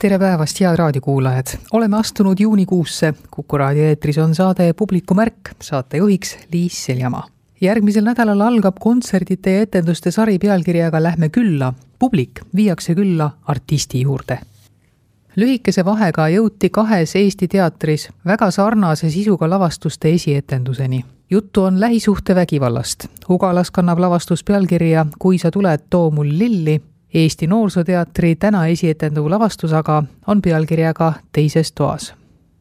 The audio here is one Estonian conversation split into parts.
tere päevast, head raadiokuulajad! oleme astunud juunikuusse. kuku raadio eetris on saade Publiku märk, saatejuhiks Liis Seljamaa. järgmisel nädalal algab kontserdite ja etenduste sari pealkirjaga Lähme külla. publik viiakse külla artisti juurde. lühikese vahega jõuti kahes Eesti teatris väga sarnase sisuga lavastuste esietenduseni juttu on lähisuhtevägivallast. Ugalas kannab lavastus pealkirja Kui sa tuled, too mul lilli Eesti Noorsooteatri täna esietenduv lavastus aga on pealkirjaga Teises toas.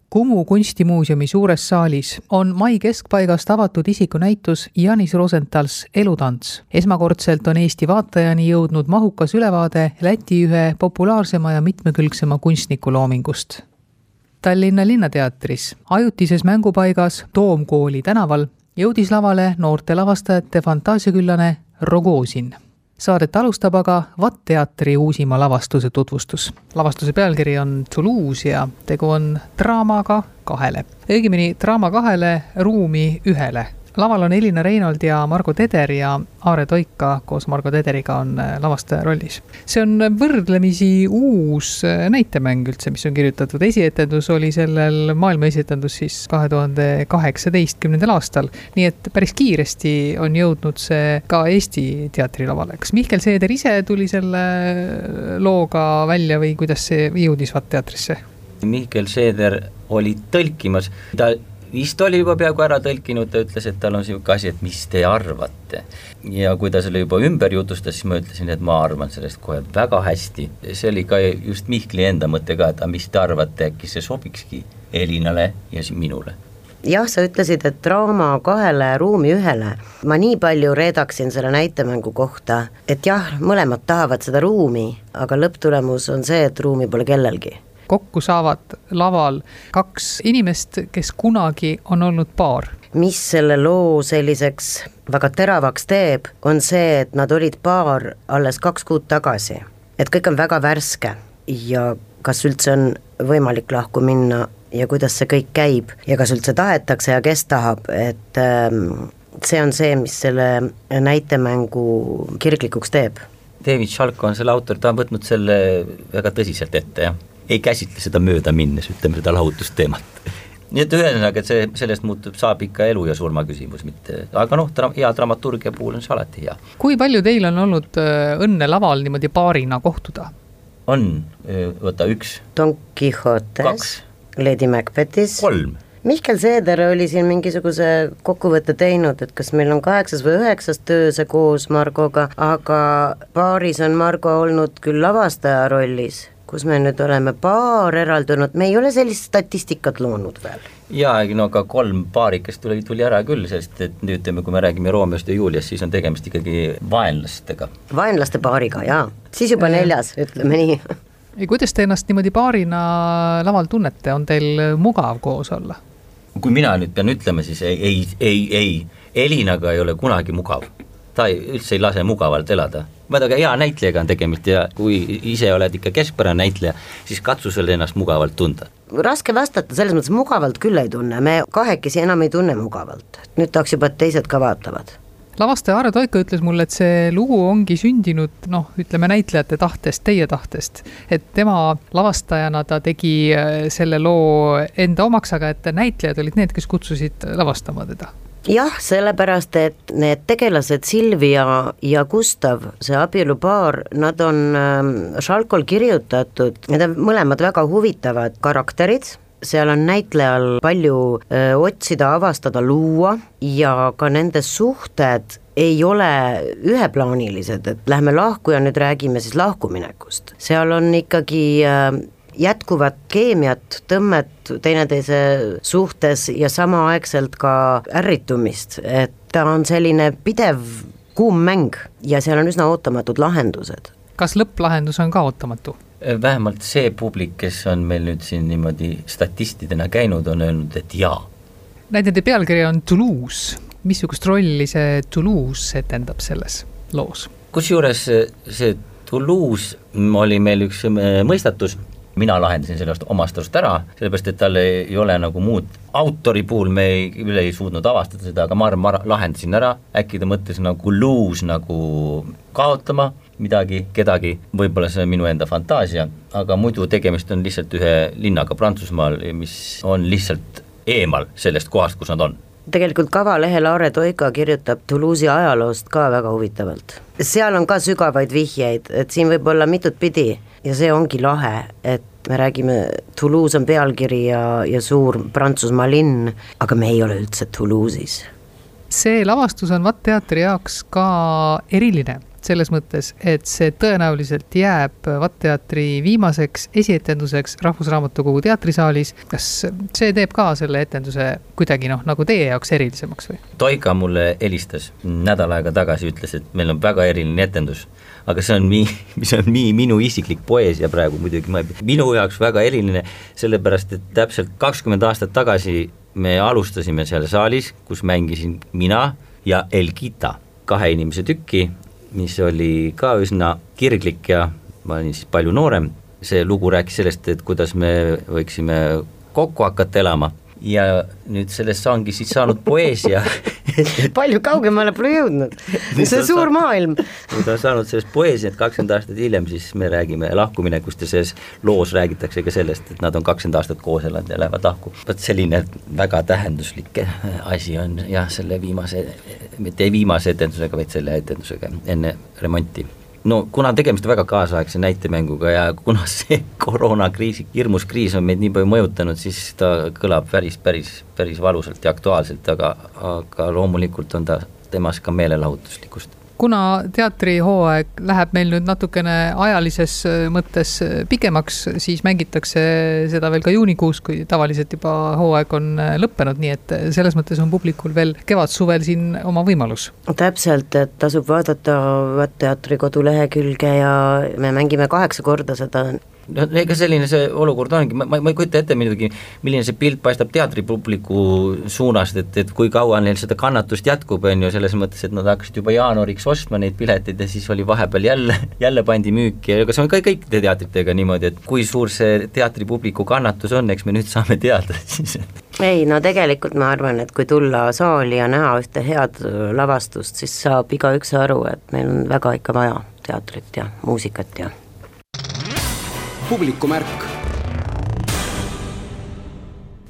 Kumu kunstimuuseumi suures saalis on mai keskpaigast avatud isikunäitus Janis Rosenthals Elutants. esmakordselt on Eesti vaatajani jõudnud mahukas ülevaade Läti ühe populaarsema ja mitmekülgsema kunstniku loomingust. Tallinna Linnateatris ajutises mängupaigas Toomkooli tänaval jõudis lavale noorte lavastajate fantaasiaküllane Rogozin saadet alustab aga Vatt teatri uusima lavastuse tutvustus. lavastuse pealkiri on Toulouse ja tegu on draamaga kahele, õigemini draama kahele, ruumi ühele laval on Elina Reinold ja Margo Teder ja Aare Toika koos Margo Tederiga on äh, lavastaja rollis. see on võrdlemisi uus äh, näitemäng üldse, mis on kirjutatud, esietendus oli sellel maailma esietendus siis kahe tuhande kaheksateistkümnendal aastal. nii et päris kiiresti on jõudnud see ka Eesti teatrilavale. kas Mihkel Seeder ise tuli selle looga välja või kuidas see jõudis Vatt teatrisse? Mihkel Seeder oli tõlkimas, ta vist oli juba peaaegu ära tõlkinud, ta ütles, et tal on niisugune asi, et mis te arvate. ja kui ta selle juba ümber jutustas, siis ma ütlesin, et ma arvan sellest kohe väga hästi. see oli ka just Mihkli enda mõte ka, et aga mis te arvate, äkki see sobikski Elinale ja minule jah, sa ütlesid, et draama kahele, ruumi ühele. ma nii palju reedaksin selle näitemängu kohta, et jah, mõlemad tahavad seda ruumi, aga lõpptulemus on see, et ruumi pole kellelgi kokku saavad laval kaks inimest, kes kunagi on olnud paar. mis selle loo selliseks väga teravaks teeb, on see, et nad olid paar alles kaks kuud tagasi. et kõik on väga värske ja kas üldse on võimalik lahku minna ja kuidas see kõik käib ja kas üldse tahetakse ja kes tahab, et ähm, see on see, mis selle näitemängu kirglikuks teeb. David Schalk on selle autor, ta on võtnud selle väga tõsiselt ette, jah ei käsitle seda mööda minnes, ütleme seda lahutusteemat nii et ühesõnaga, et see, sellest muutub, saab ikka elu ja surma küsimus, mitte, aga noh, hea dramaturgia puhul on see alati hea. kui palju teil on olnud äh, õnne laval niimoodi paarina kohtuda? on, võta üks. Don Quixotes, Lady Macbethis. kolm Mihkel Seeder oli siin mingisuguse kokkuvõtte teinud, et kas meil on kaheksas või üheksas töö see koos Margoga, aga paaris on Margo olnud küll lavastaja rollis kus me nüüd oleme paar eraldunud, me ei ole sellist statistikat loonud veel. jaa, no aga kolm paarikest tuli, tuli ära küll, sest et nüüd ütleme, kui me räägime Romeost ja Juliast, siis on tegemist ikkagi vaenlastega. vaenlaste paariga, jaa, siis juba neljas, ütleme nii ja kuidas te ennast niimoodi paarina laval tunnete, on teil mugav koos olla? kui mina nüüd pean ütlema, siis ei, ei, ei, ei, Elinaga ei ole kunagi mugav. ta ei, üldse ei lase mugavalt elada muidugi hea näitlejaga on tegemist ja kui ise oled ikka keskpärane näitleja, siis katsu seal ennast mugavalt tunda. raske vastata, selles mõttes mugavalt küll ei tunne, me kahekesi enam ei tunne mugavalt, nüüd tahaks juba, et teised ka vaatavad lavastaja Aare Toika ütles mulle, et see lugu ongi sündinud noh, ütleme näitlejate tahtest, teie tahtest. et tema lavastajana ta tegi äh, selle loo enda omaks, aga et näitlejad olid need, kes kutsusid lavastama teda jah, sellepärast et need tegelased Silvia ja Gustav, see abielupaar, nad on äh, Šalkol kirjutatud, need on mõlemad väga huvitavad karakterid seal on näitlejal palju äh, otsida, avastada, luua ja ka nende suhted ei ole üheplaanilised, et lähme lahku ja nüüd räägime siis lahkuminekust. seal on ikkagi äh, jätkuvat keemiat, tõmmet teineteise suhtes ja samaaegselt ka ärritumist, et ta on selline pidev kuum mäng ja seal on üsna ootamatud lahendused. kas lõpplahendus on ka ootamatu? vähemalt see publik, kes on meil nüüd siin niimoodi statistidena käinud, on öelnud, et jaa. näidende pealkiri on Toulouse, missugust rolli see Toulouse etendab selles loos? kusjuures see Toulouse oli meil üks mõistatus mina lahendasin sellest omast arust ära, sellepärast et tal ei ole nagu muud, autori puhul me ei, üle ei suutnud avastada seda, aga ma arvan, ma lahendasin ära, äkki ta mõtles nagu luus nagu kaotama midagi, kedagi, võib-olla see on minu enda fantaasia, aga muidu tegemist on lihtsalt ühe linnaga Prantsusmaal, mis on lihtsalt eemal sellest kohast, kus nad on. Tegelikult kavalehel Aare Toika kirjutab Toulouse'i ajaloost ka väga huvitavalt. seal on ka sügavaid vihjeid, et siin võib olla mitut pidi ja see ongi lahe, et me räägime, Toulouse on pealkiri ja, ja suur Prantsusmaa linn, aga me ei ole üldse Toulouse'is. see lavastus on Vatt teatri jaoks ka eriline selles mõttes, et see tõenäoliselt jääb Vatt teatri viimaseks esietenduseks Rahvusraamatukogu teatrisaalis. kas see teeb ka selle etenduse kuidagi noh, nagu teie jaoks erilisemaks või? Toika mulle helistas nädal aega tagasi, ütles, et meil on väga eriline etendus aga see on nii, mis on nii minu isiklik poeesia praegu muidugi, ma, minu jaoks väga eriline, sellepärast et täpselt kakskümmend aastat tagasi me alustasime seal saalis, kus mängisin mina ja Elgita, kahe inimese tükki, mis oli ka üsna kirglik ja ma olin siis palju noorem, see lugu rääkis sellest, et kuidas me võiksime kokku hakata elama ja nüüd sellest ongi siis saanud poeesia palju kaugemale pole jõudnud, see on suur maailm. nüüd on saanud sellest poeesiat kakskümmend aastat hiljem, siis me räägime lahkuminekust ja selles loos räägitakse ka sellest, et nad on kakskümmend aastat koos elanud ja lähevad lahku. vot selline väga tähenduslik asi on jah, selle viimase, mitte viimase etendusega, vaid selle etendusega enne remonti no kuna tegemist on väga kaasaegse näitemänguga ja kuna see koroonakriisi, hirmus kriis on meid nii palju mõjutanud, siis ta kõlab päris, päris, päris valusalt ja aktuaalselt, aga, aga loomulikult on ta temas ka meelelahutuslikkust kuna teatrihooaeg läheb meil nüüd natukene ajalises äh, mõttes äh, pikemaks, siis mängitakse seda veel ka juunikuus, kui tavaliselt juba hooaeg on äh, lõppenud, nii et selles mõttes on publikul veel kevad-suvel siin oma võimalus. täpselt, et tasub vaadata Teatri kodulehekülge ja me mängime kaheksa korda seda no ega selline see olukord ongi, ma, ma, ma ei kujuta ette muidugi, milline see pilt paistab teatripubliku suunast, et, et kui kaua neil seda kannatust jätkub, on ju, selles mõttes, et nad hakkasid juba jaanuariks ostma neid pileteid ja siis oli vahepeal jälle, jälle pandi müüki ja ega see on ka kõikide teatritega niimoodi, et kui suur see teatripubliku kannatus on, eks me nüüd saame teada siis. ei no tegelikult ma arvan, et kui tulla saali ja näha ühte head lavastust, siis saab igaüks aru, et meil on väga ikka vaja teatrit ja muusikat ja publikumärk.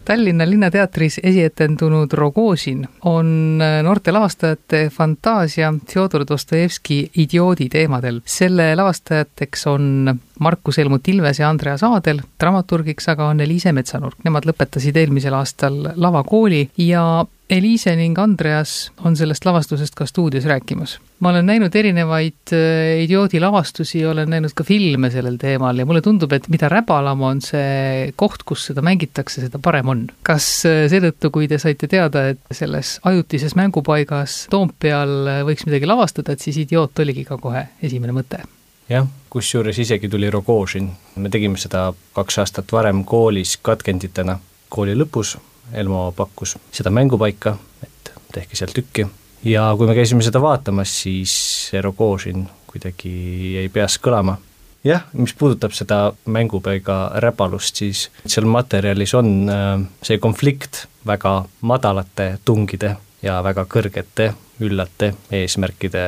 Tallinna Linnateatris esietendunud Rogožin on noorte lavastajate fantaasia Fjodor Dostojevski idioodi teemadel. selle lavastajateks on Markus Helmut Ilves ja Andreas Aadel, dramaturgiks aga on Eliise Metsanurk. Nemad lõpetasid eelmisel aastal lavakooli ja Eliise ning Andreas on sellest lavastusest ka stuudios rääkimas. ma olen näinud erinevaid äh, idioodi lavastusi, olen näinud ka filme sellel teemal ja mulle tundub, et mida räbalam on see koht, kus seda mängitakse, seda parem on. kas äh, seetõttu, kui te saite teada, et selles ajutises mängupaigas Toompeal äh, võiks midagi lavastada, et siis idioot oligi ka kohe esimene mõte? jah, kusjuures isegi tuli Rogožin, me tegime seda kaks aastat varem koolis katkenditena kooli lõpus Elmo pakkus seda mängupaika, et tehke sealt tükki, ja kui me käisime seda vaatamas, siis Erogožin kuidagi jäi peas kõlama. jah, mis puudutab seda mängupaiga räbalust, siis seal materjalis on äh, see konflikt väga madalate tungide ja väga kõrgete üllate eesmärkide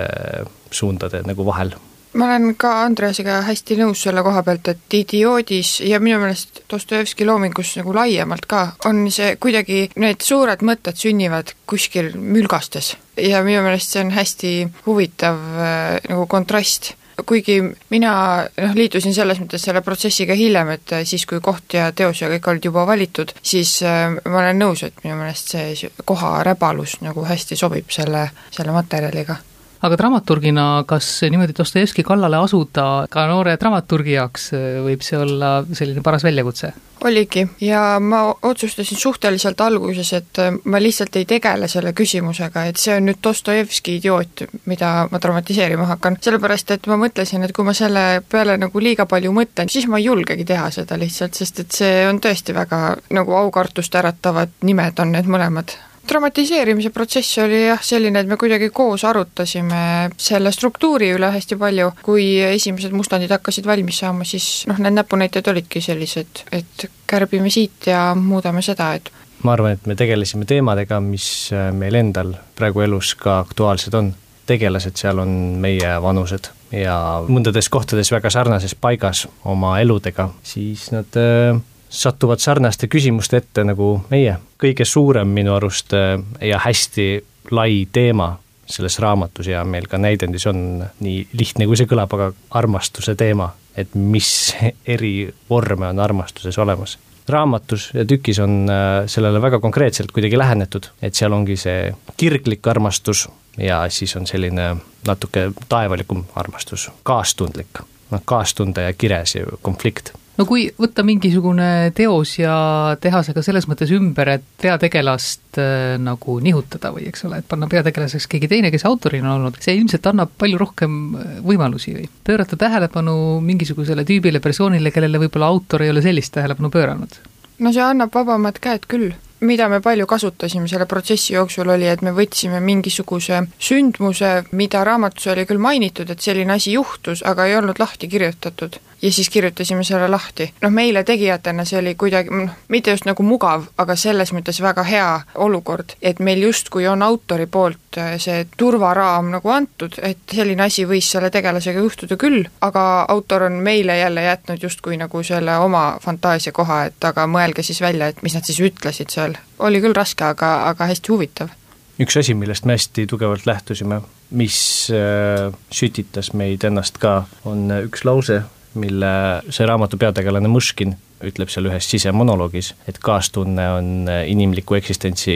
suundade nagu vahel ma olen ka Andreasiga hästi nõus selle koha pealt, et idioodis ja minu meelest Dostojevski loomingus nagu laiemalt ka, on see kuidagi, need suured mõtted sünnivad kuskil mülgastes. ja minu meelest see on hästi huvitav äh, nagu kontrast kuigi mina noh, liitusin selles mõttes selle protsessiga hiljem, et siis, kui koht ja teos ja kõik olid juba valitud, siis äh, ma olen nõus, et minu meelest see koha räbalus nagu hästi sobib selle, selle materjaliga aga dramaturgina, kas niimoodi Dostojevski kallale asuda ka noore dramaturgi jaoks võib see olla selline paras väljakutse? oligi. Ja ma otsustasin suhteliselt alguses, et ma lihtsalt ei tegele selle küsimusega, et see on nüüd Dostojevski idioot, mida ma dramatiseerima hakkan, sellepärast et ma mõtlesin, et kui ma selle peale nagu liiga palju mõtlen, siis ma ei julgegi teha seda lihtsalt, sest et see on tõesti väga nagu aukartust äratavad nimed on need mõlemad dramatiseerimise protsess oli jah, selline, et me kuidagi koos arutasime selle struktuuri üle hästi palju, kui esimesed mustandid hakkasid valmis saama, siis noh, need näpunäited olidki sellised, et kärbime siit ja muudame seda, et ma arvan, et me tegelesime teemadega, mis äh, meil endal praegu elus ka aktuaalsed on. tegelased seal on meie vanused ja mõndades kohtades väga sarnases paigas oma eludega, siis nad äh, satuvad sarnaste küsimuste ette nagu meie. kõige suurem minu arust äh, ja hästi lai teema selles raamatus ja meil ka näidendis on nii lihtne, kui see kõlab, aga armastuse teema, et mis eri vorme on armastuses olemas. raamatus ja tükis on äh, sellele väga konkreetselt kuidagi lähenetud, et seal ongi see kirglik armastus ja siis on selline natuke taevalikum armastus, kaastundlik, noh kaastunde ja kire see konflikt no kui võtta mingisugune teos ja teha see ka selles mõttes ümber, et peategelast äh, nagu nihutada või eks ole, et panna peategelaseks keegi teine, kes autorina on olnud, see ilmselt annab palju rohkem äh, võimalusi või? Pöörata tähelepanu mingisugusele tüübile, persoonile, kellele võib-olla autor ei ole sellist tähelepanu pööranud? no see annab vabamad käed küll. Mida me palju kasutasime selle protsessi jooksul, oli, et me võtsime mingisuguse sündmuse, mida raamatus oli küll mainitud, et selline asi juhtus, aga ei olnud lahti kirjutatud ja siis kirjutasime selle lahti. noh, meile tegijatena see oli kuidagi noh, mitte just nagu mugav, aga selles mõttes väga hea olukord, et meil justkui on autori poolt äh, see turvaraam nagu antud, et selline asi võis selle tegelasega juhtuda küll, aga autor on meile jälle jätnud justkui nagu selle oma fantaasia koha, et aga mõelge siis välja, et mis nad siis ütlesid seal. oli küll raske, aga, aga hästi huvitav üks asi, millest me hästi tugevalt lähtusime, mis äh, sütitas meid ennast ka, on üks lause, mille see raamatu peategelane Mõškin ütleb seal ühes sisemonoloogis, et kaastunne on inimliku eksistentsi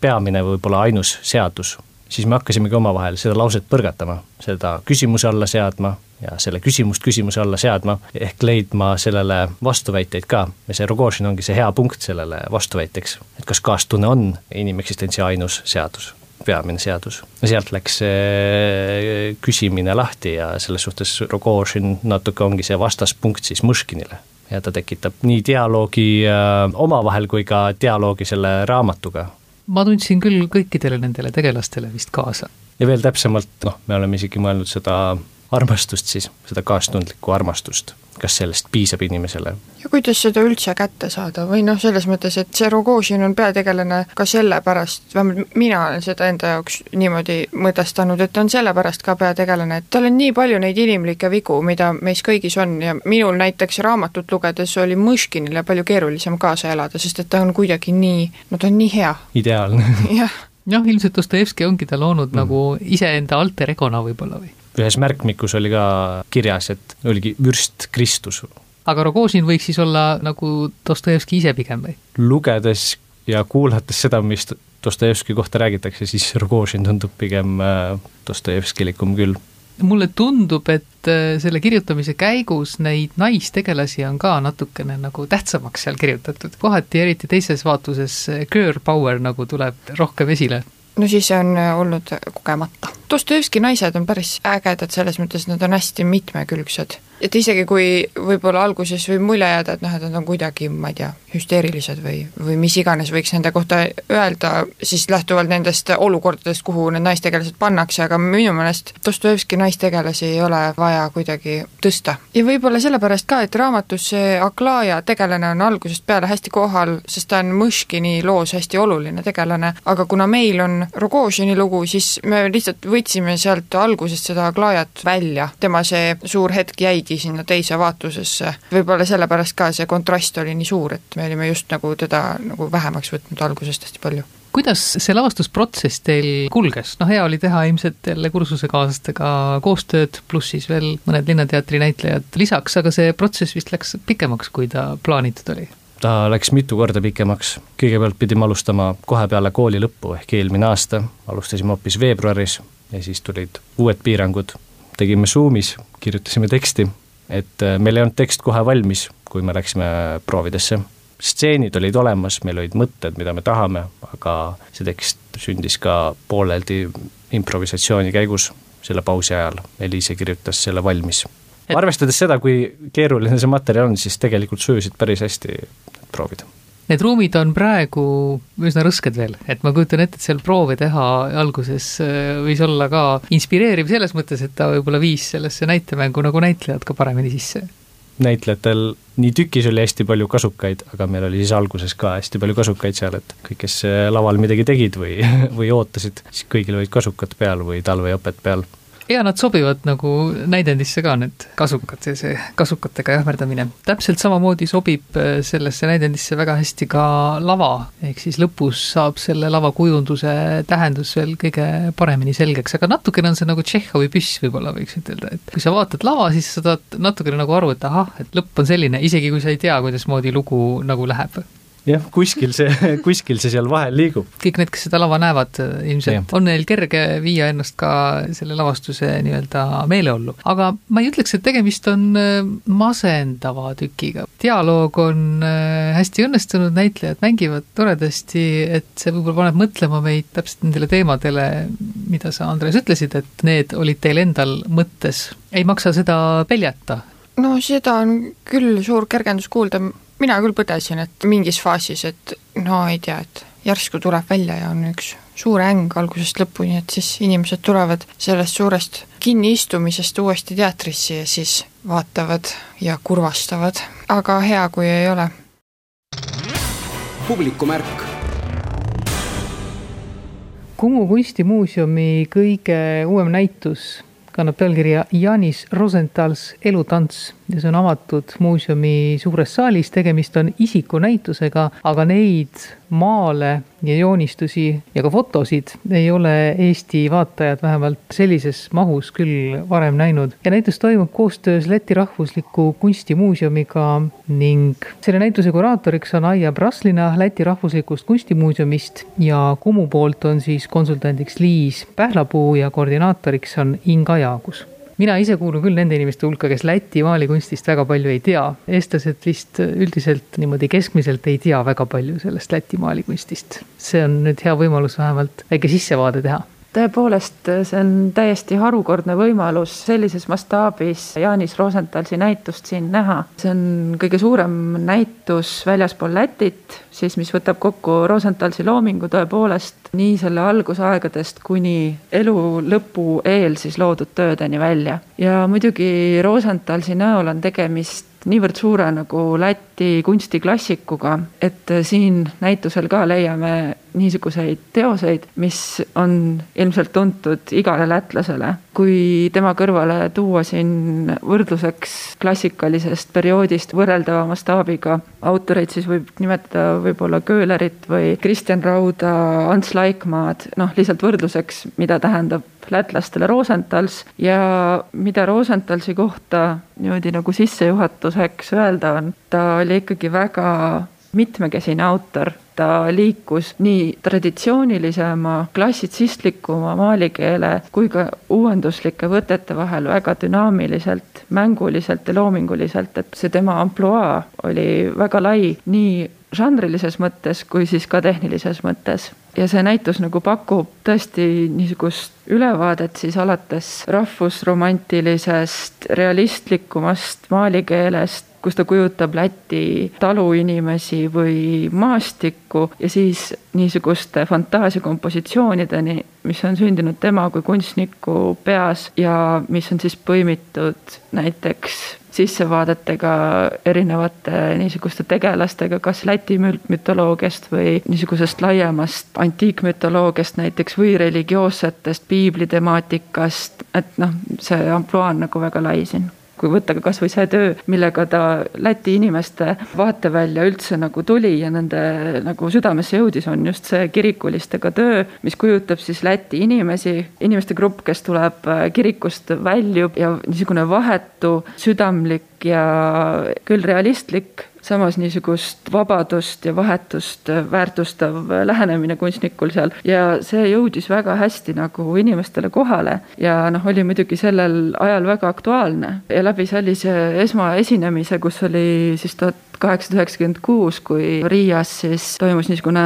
peamine, võib-olla ainus seadus. siis me hakkasimegi omavahel seda lauset põrgatama, seda küsimuse alla seadma ja selle küsimust küsimuse alla seadma, ehk leidma sellele vastuväiteid ka. ja see Rogožin ongi see hea punkt sellele vastuväiteks, et kas kaastunne on inimeksistentsi ainus seadus peamine seadus. sealt läks see küsimine lahti ja selles suhtes Rogožin natuke ongi see vastaspunkt siis Mõškinile. ja ta tekitab nii dialoogi äh, omavahel kui ka dialoogi selle raamatuga. ma tundsin küll kõikidele nendele tegelastele vist kaasa. ja veel täpsemalt, noh, me oleme isegi mõelnud seda armastust siis, seda kaastundlikku armastust kas sellest piisab inimesele? ja kuidas seda üldse kätte saada või noh, selles mõttes, et see Rogožin on peategelane ka sellepärast, vähemalt mina olen seda enda jaoks niimoodi mõtestanud, et ta on sellepärast ka peategelane, et tal on nii palju neid inimlikke vigu, mida meis kõigis on ja minul näiteks raamatut lugedes oli Mõškinile palju keerulisem kaasa elada, sest et ta on kuidagi nii, no ta on nii hea. ideaalne jah jah, ilmselt Dostojevski ongi ta loonud mm. nagu iseenda alter egona võib-olla või? Ühes märkmikus oli ka kirjas, et oligi vürst Kristus. aga Rogožin võiks siis olla nagu Dostojevski ise pigem või? lugedes ja kuulates seda, mis Dostojevski kohta räägitakse, siis Rogožin tundub pigem äh, Dostojevskilikum küll mulle tundub, et äh, selle kirjutamise käigus neid naistegelasi on ka natukene nagu tähtsamaks seal kirjutatud, kohati eriti teises vaatuses girl power nagu tuleb rohkem esile. No siis on äh, olnud kogemata. Dostojevski naised on päris ägedad selles mõttes, et nad on hästi mitmekülgsed et isegi kui võib-olla alguses võib mulje jääda, et noh, et nad on kuidagi, ma ei tea, hüsteerilised või, või mis iganes võiks nende kohta öelda, siis lähtuvalt nendest olukordadest, kuhu need naistegelased pannakse, aga minu meelest Dostojevski naistegelasi ei ole vaja kuidagi tõsta. ja võib-olla sellepärast ka, et raamatus see Aklaja tegelane on algusest peale hästi kohal, sest ta on Mõškini loos hästi oluline tegelane, aga kuna meil on Rogožini lugu, siis me lihtsalt võtsime sealt algusest seda Aklajat välja, tema see suur hetk jäi jäigi sinna teise vaatusesse. võib-olla sellepärast ka see kontrast oli nii suur, et me olime just nagu teda nagu vähemaks võtnud algusest hästi palju. Kuidas see lavastusprotsess teil kulges, noh hea oli teha ilmselt jälle kursusekaaslastega koostööd, pluss siis veel mõned Linnateatri näitlejad lisaks, aga see protsess vist läks pikemaks, kui ta plaanitud oli? ta läks mitu korda pikemaks, kõigepealt pidime alustama kohe peale kooli lõppu ehk eelmine aasta, alustasime hoopis veebruaris, ja siis tulid uued piirangud, tegime Zoomis, kirjutasime teksti, et äh, meil ei olnud tekst kohe valmis, kui me läksime proovidesse. stseenid olid olemas, meil olid mõtted, mida me tahame, aga see tekst sündis ka pooleldi improvisatsiooni käigus, selle pausi ajal, Eliise kirjutas selle valmis. arvestades seda, kui keeruline see materjal on, siis tegelikult sujusid päris hästi need proovid Need ruumid on praegu üsna rõsked veel, et ma kujutan ette, et seal proove teha alguses äh, võis olla ka inspireeriv selles mõttes, et ta võib-olla viis sellesse näitemängu nagu näitlejad ka paremini sisse. näitlejatel nii tükis oli hästi palju kasukaid, aga meil oli siis alguses ka hästi palju kasukaid seal, et kõik, kes äh, laval midagi tegid või, või ootasid, siis kõigil olid kasukad peal või talvejoped peal ja nad sobivad nagu näidendisse ka, need kasukad, see, see kasukatega jahmerdamine. täpselt samamoodi sobib äh, sellesse näidendisse väga hästi ka lava, ehk siis lõpus saab selle lavakujunduse tähendus veel kõige paremini selgeks, aga natukene on see nagu Tšehhovi püss võib-olla võiks ütelda, et kui sa vaatad lava, siis sa saad natukene nagu aru, et ahah, et lõpp on selline, isegi kui sa ei tea, kuidasmoodi lugu nagu läheb jah, kuskil see, kuskil see seal vahel liigub. kõik need, kes seda lava näevad, ilmselt ja. on neil kerge viia ennast ka selle lavastuse nii-öelda meeleollu. aga ma ei ütleks, et tegemist on äh, masendava tükiga. dialoog on äh, hästi õnnestunud, näitlejad mängivad toredasti, et see võib-olla paneb mõtlema meid täpselt nendele teemadele, mida sa, Andres, ütlesid, et need olid teil endal mõttes. ei maksa seda peljata. no seda on küll suur kergendus kuulda mina küll põdesin, et mingis faasis, et no ei tea, et järsku tuleb välja ja on üks suur äng algusest lõpuni, et siis inimesed tulevad sellest suurest kinniistumisest uuesti teatrisse ja siis vaatavad ja kurvastavad, aga hea, kui ei ole. publikumärk Kumu kunstimuuseumi kõige uuem näitus kannab pealkirja Janis Rosenthal's elutants ja see on avatud muuseumi suures saalis, tegemist on isikunäitusega, aga neid maale ja joonistusi ja ka fotosid ei ole Eesti vaatajad vähemalt sellises mahus küll varem näinud. ja näitus toimub koostöös Läti Rahvusliku Kunstimuuseumiga ning selle näituse kuraatoriks on Aija Praslina Läti Rahvuslikust Kunstimuuseumist ja Kumu poolt on siis konsultandiks Liis Pählapuu ja koordinaatoriks on Inga Jaagus mina ise kuulun küll nende inimeste hulka, kes Läti maalikunstist väga palju ei tea. eestlased vist üldiselt niimoodi keskmiselt ei tea väga palju sellest Läti maalikunstist. see on nüüd hea võimalus vähemalt väike sissevaade teha tõepoolest, see on täiesti harukordne võimalus sellises mastaabis Jaanis Rosenthalsi näitust siin näha. see on kõige suurem näitus väljaspool Lätit, siis mis võtab kokku Rosenthalsi loomingu tõepoolest nii selle algusaegadest kuni elu lõpu eel siis loodud töödeni välja. ja muidugi Rosenthalsi näol on tegemist niivõrd suure nagu Läti kunstiklassikuga, et siin näitusel ka leiame niisuguseid teoseid, mis on ilmselt tuntud igale lätlasele. kui tema kõrvale tuua siin võrdluseks klassikalisest perioodist võrreldava mastaabiga autoreid, siis võib nimetada võib-olla Köhlerit või Kristjan Rauda, Ants Laikmaad, noh, lihtsalt võrdluseks, mida tähendab lätlastele Rosenthals ja mida Rosenthalsi kohta niimoodi nagu sissejuhatuseks öelda on, ta oli ikkagi väga mitmekesine autor, ta liikus nii traditsioonilisema, klassitsistlikuma maalikeele kui ka uuenduslike võtete vahel väga dünaamiliselt, mänguliselt ja loominguliselt, et see tema ampluaa oli väga lai nii žanrilises mõttes kui siis ka tehnilises mõttes. Ja see näitus nagu pakub tõesti niisugust ülevaadet siis alates rahvusromantilisest, realistlikumast maalikeelest, kus ta kujutab Läti taluinimesi või maastikku ja siis niisuguste fantaasiakompositsioonideni, mis on sündinud tema kui kunstniku peas ja mis on siis põimitud näiteks sissevaadetega erinevate niisuguste tegelastega, kas Läti mütoloogiast või niisugusest laiemast antiikmütoloogiast näiteks või religioossetest piiblitemaatikast, et noh, see ampluaa on nagu väga lai siin kui võtta ka kasvõi see töö, millega ta Läti inimeste vaatevälja üldse nagu tuli ja nende nagu südamesse jõudis, on just see kirikulistega töö, mis kujutab siis Läti inimesi, inimeste grupp, kes tuleb äh, kirikust, väljub ja niisugune vahetu, südamlik ja küll realistlik samas niisugust vabadust ja vahetust väärtustav lähenemine kunstnikul seal. Ja see jõudis väga hästi nagu inimestele kohale ja noh, oli muidugi sellel ajal väga aktuaalne. Ja läbi sellise esmaesinemise, kus oli siis tuhat kaheksasada üheksakümmend kuus, kui Riias siis toimus niisugune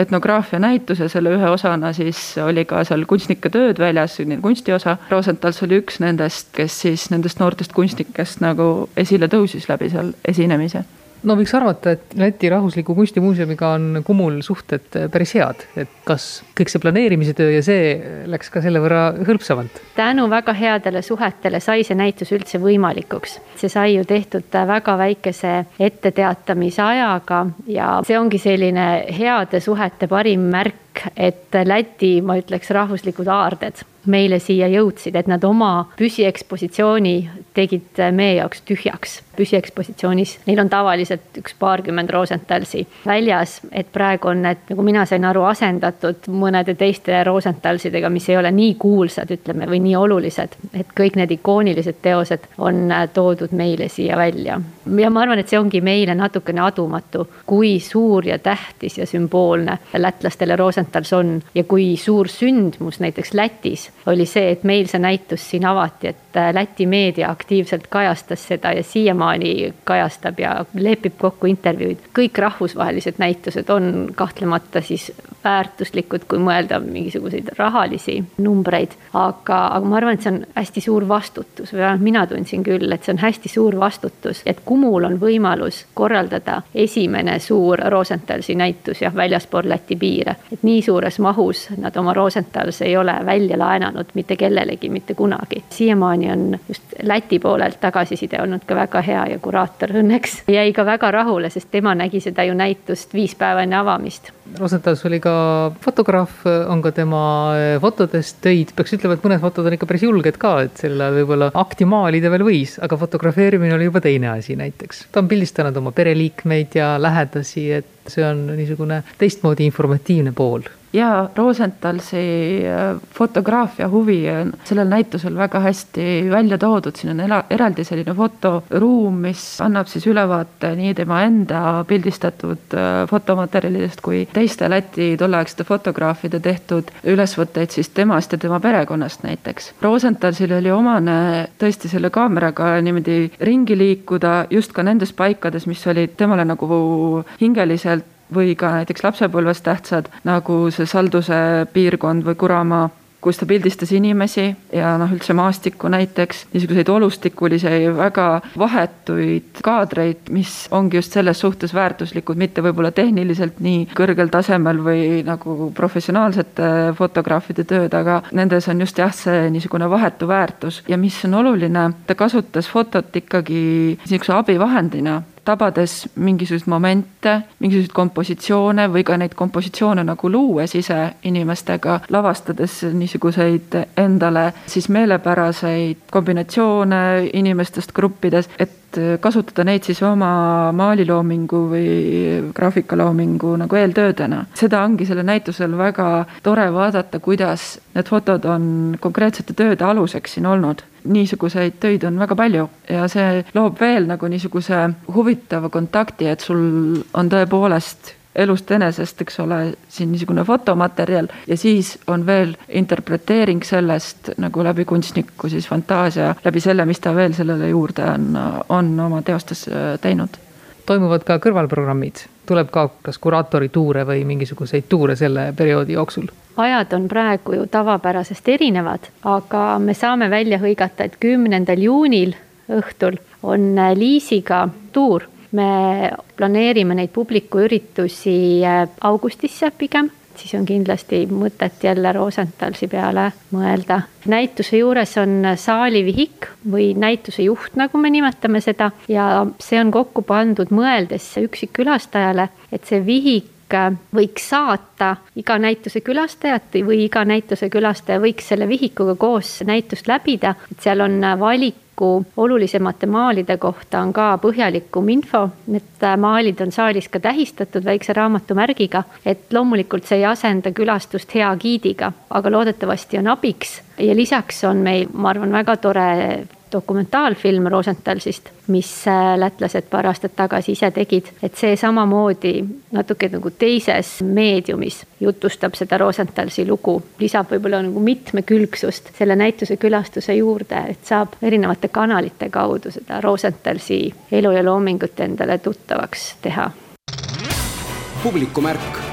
etnograafia näitus ja selle ühe osana siis oli ka seal kunstnike tööd väljas, kunstiosa. Rosenthals oli üks nendest, kes siis nendest noortest kunstnikest nagu esile tõusis läbi seal esinemise no võiks arvata, et Läti Rahvusliku Kunstimuuseumiga on Kumul suhted päris head, et kas kõik see planeerimise töö ja see läks ka selle võrra hõlpsamalt? tänu väga headele suhetele sai see näitus üldse võimalikuks. see sai ju tehtud väga väikese etteteatamise ajaga ja see ongi selline heade suhete parim märk, et Läti, ma ütleks, rahvuslikud aarded meile siia jõudsid, et nad oma püsiekspositsiooni tegid meie jaoks tühjaks. püsiekspositsioonis, neil on tavaliselt üks paarkümmend Rosenthalsi väljas, et praegu on need, nagu mina sain aru, asendatud mõnede teiste Rosenthalsidega, mis ei ole nii kuulsad, ütleme, või nii olulised. et kõik need ikoonilised teosed on toodud meile siia välja. Ja ma arvan, et see ongi meile natukene adumatu, kui suur ja tähtis ja sümboolne lätlastele Rosenthals on ja kui suur sündmus näiteks Lätis oli see, et meil see näitus siin avati, et äh, Läti meedia aktiivselt kajastas seda ja siiamaani kajastab ja lepib kokku intervjuud. kõik rahvusvahelised näitused on kahtlemata siis väärtuslikud, kui mõelda mingisuguseid rahalisi numbreid. aga, aga ma arvan, et see on hästi suur vastutus või vähemalt mina tundsin küll, et see on hästi suur vastutus, et Kumul on võimalus korraldada esimene suur Rosenthalsi näitus jah, väljaspool Läti piire. et nii suures mahus nad oma Rosenthals ei ole välja laenanud mitte kellelegi mitte kunagi. siiamaani on just Läti poolelt tagasiside olnud ka väga hea ja kuraator õnneks jäi ka väga rahule, sest tema nägi seda ju näitust viis päeva enne avamist Rosenthals oli ka fotograaf, on ka tema fotodest töid, peaks ütlema, et mõned fotod on ikka päris julged ka, et sel ajal võib-olla akti maalida veel võis, aga fotografeerimine oli juba teine asi näiteks. Ta on pildistanud oma pereliikmeid ja lähedasi, et see on niisugune teistmoodi informatiivne pool ja Rosenthalsi äh, fotograafia huvi on sellel näitusel väga hästi välja toodud, siin on ela, eraldi selline fotoruum, mis annab siis ülevaate nii tema enda pildistatud äh, fotomaterjalidest kui teiste Läti tolleaegsete fotograafide tehtud ülesvõtteid siis temast ja tema perekonnast näiteks. Rosenthalsil oli omane tõesti selle kaameraga niimoodi ringi liikuda just ka nendes paikades, mis olid temale nagu hingeliselt või ka näiteks lapsepõlves tähtsad, nagu see Salduse piirkond või Kuramaa kus ta pildistas inimesi ja noh, üldse maastikku näiteks, niisuguseid olustikulisi, väga vahetuid kaadreid, mis ongi just selles suhtes väärtuslikud, mitte võib-olla tehniliselt nii kõrgel tasemel või nagu professionaalsete fotograafide tööd, aga nendes on just jah, see niisugune vahetu väärtus. Ja mis on oluline, ta kasutas fotot ikkagi niisuguse abivahendina tabades mingisuguseid momente, mingisuguseid kompositsioone või ka neid kompositsioone nagu luues ise inimestega, lavastades niisuguseid endale siis meelepäraseid kombinatsioone inimestest gruppides, et kasutada neid siis oma maaliloomingu või graafikaloomingu nagu eeltöödena. seda ongi sellel näitusel väga tore vaadata, kuidas need fotod on konkreetsete tööde aluseks siin olnud niisuguseid töid on väga palju ja see loob veel nagu niisuguse huvitava kontakti, et sul on tõepoolest elust enesest, eks ole, siin niisugune fotomaterjal ja siis on veel interpreteering sellest nagu läbi kunstniku siis fantaasia, läbi selle, mis ta veel sellele juurde on, on oma teostes äh, teinud. Toimuvad ka kõrvalprogrammid, tuleb ka kas kuraatori tuure või mingisuguseid tuure selle perioodi jooksul? ajad on praegu ju tavapärasest erinevad, aga me saame välja hõigata, et kümnendal juunil õhtul on Liisiga tuur. me planeerime neid publikuüritusi äh, augustisse pigem siis on kindlasti mõtet jälle Rosenthalsi peale mõelda. näituse juures on saalivihik või näituse juht, nagu me nimetame seda, ja see on kokku pandud mõeldes üksikkülastajale, et see vihik võiks saata iga näituse külastajat või iga näituse külastaja võiks selle vihikuga koos näitust läbida, et seal on valiku olulisemate maalide kohta on ka põhjalikum info, need äh, maalid on saalis ka tähistatud väikse raamatumärgiga, et loomulikult see ei asenda külastust hea giidiga, aga loodetavasti on abiks. Ja lisaks on meil, ma arvan, väga tore dokumentaalfilm Rosenthalsist, mis äh, lätlased paar aastat tagasi ise tegid, et see samamoodi natuke nagu teises meediumis jutustab seda Rosenthalsi lugu, lisab võib-olla nagu mitmekülgsust selle näituse külastuse juurde, et saab erinevate kanalite kaudu seda Rosenthalsi elu ja loomingut endale tuttavaks teha. publikumärk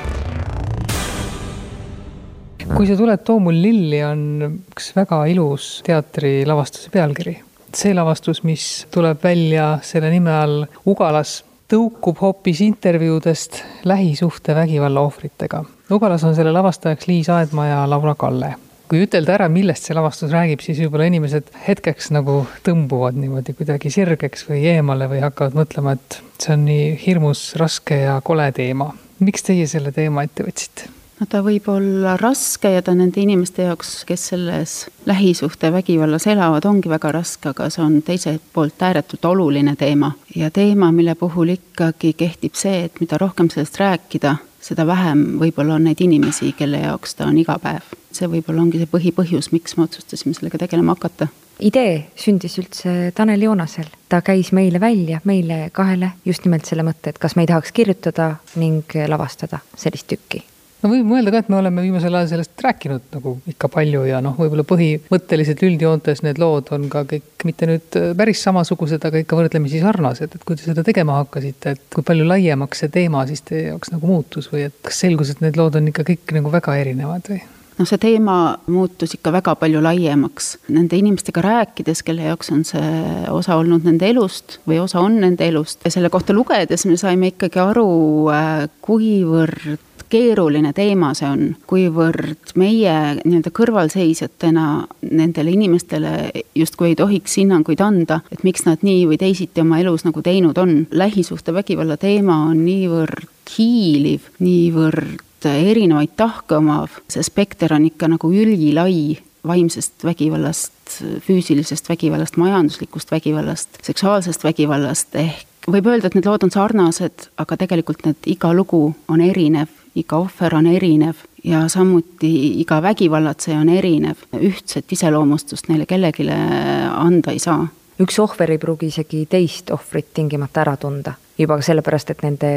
kui sa tuled, too mul lilli on üks väga ilus teatrilavastuse pealkiri. See lavastus, mis tuleb välja selle nime all Ugalas, tõukub hoopis intervjuudest lähisuhtevägivalla ohvritega. Ugalas on selle lavastajaks Liis Aedma ja Laura Kalle kui ütelda ära, millest see lavastus räägib, siis võib-olla inimesed hetkeks nagu tõmbuvad niimoodi kuidagi sirgeks või eemale või hakkavad mõtlema, et see on nii hirmus raske ja kole teema. miks teie selle teema ette võtsite? No ta võib olla raske ja ta nende inimeste jaoks, kes selles lähisuhtevägivallas elavad, ongi väga raske, aga see on teiselt poolt ääretult oluline teema. ja teema, mille puhul ikkagi kehtib see, et mida rohkem sellest rääkida, seda vähem võib-olla on neid inimesi, kelle jaoks ta on iga päev. see võib-olla ongi see põhipõhjus, miks me otsustasime sellega tegelema hakata idee sündis üldse Tanel Joonasel, ta käis meile välja, meile kahele just nimelt selle mõtte, et kas me ei tahaks kirjutada ning lavastada sellist tükki no võib mõelda ka, et me oleme viimasel ajal sellest rääkinud nagu ikka palju ja noh, võib-olla põhimõtteliselt üldjoontes need lood on ka kõik mitte nüüd päris samasugused, aga ikka võrdlemisi sarnased, et kui te seda tegema hakkasite, et kui palju laiemaks see teema siis teie jaoks nagu muutus või et kas selgus, et need lood on ikka kõik nagu väga erinevad või? Noh, see teema muutus ikka väga palju laiemaks. Nende inimestega rääkides, kelle jaoks on see osa olnud nende elust või osa on nende elust ja selle kohta lugedes me saime ikkagi aru, äh, kuivõrd keeruline teema see on, kuivõrd meie nii-öelda kõrvalseisjatena nendele inimestele justkui ei tohiks hinnanguid anda, et miks nad nii või teisiti oma elus nagu teinud on. lähisuhtevägivalla teema on niivõrd hiiliv, niivõrd erinevaid tahke omav, see spekter on ikka nagu ülilai vaimsest vägivallast, füüsilisest vägivallast, majanduslikust vägivallast, seksuaalsest vägivallast, ehk võib öelda, et need lood on sarnased, aga tegelikult need, iga lugu on erinev iga ohver on erinev ja samuti iga vägivallatseja on erinev. ühtset iseloomustust neile kellelegi anda ei saa. üks ohver ei pruugi isegi teist ohvrit tingimata ära tunda, juba sellepärast, et nende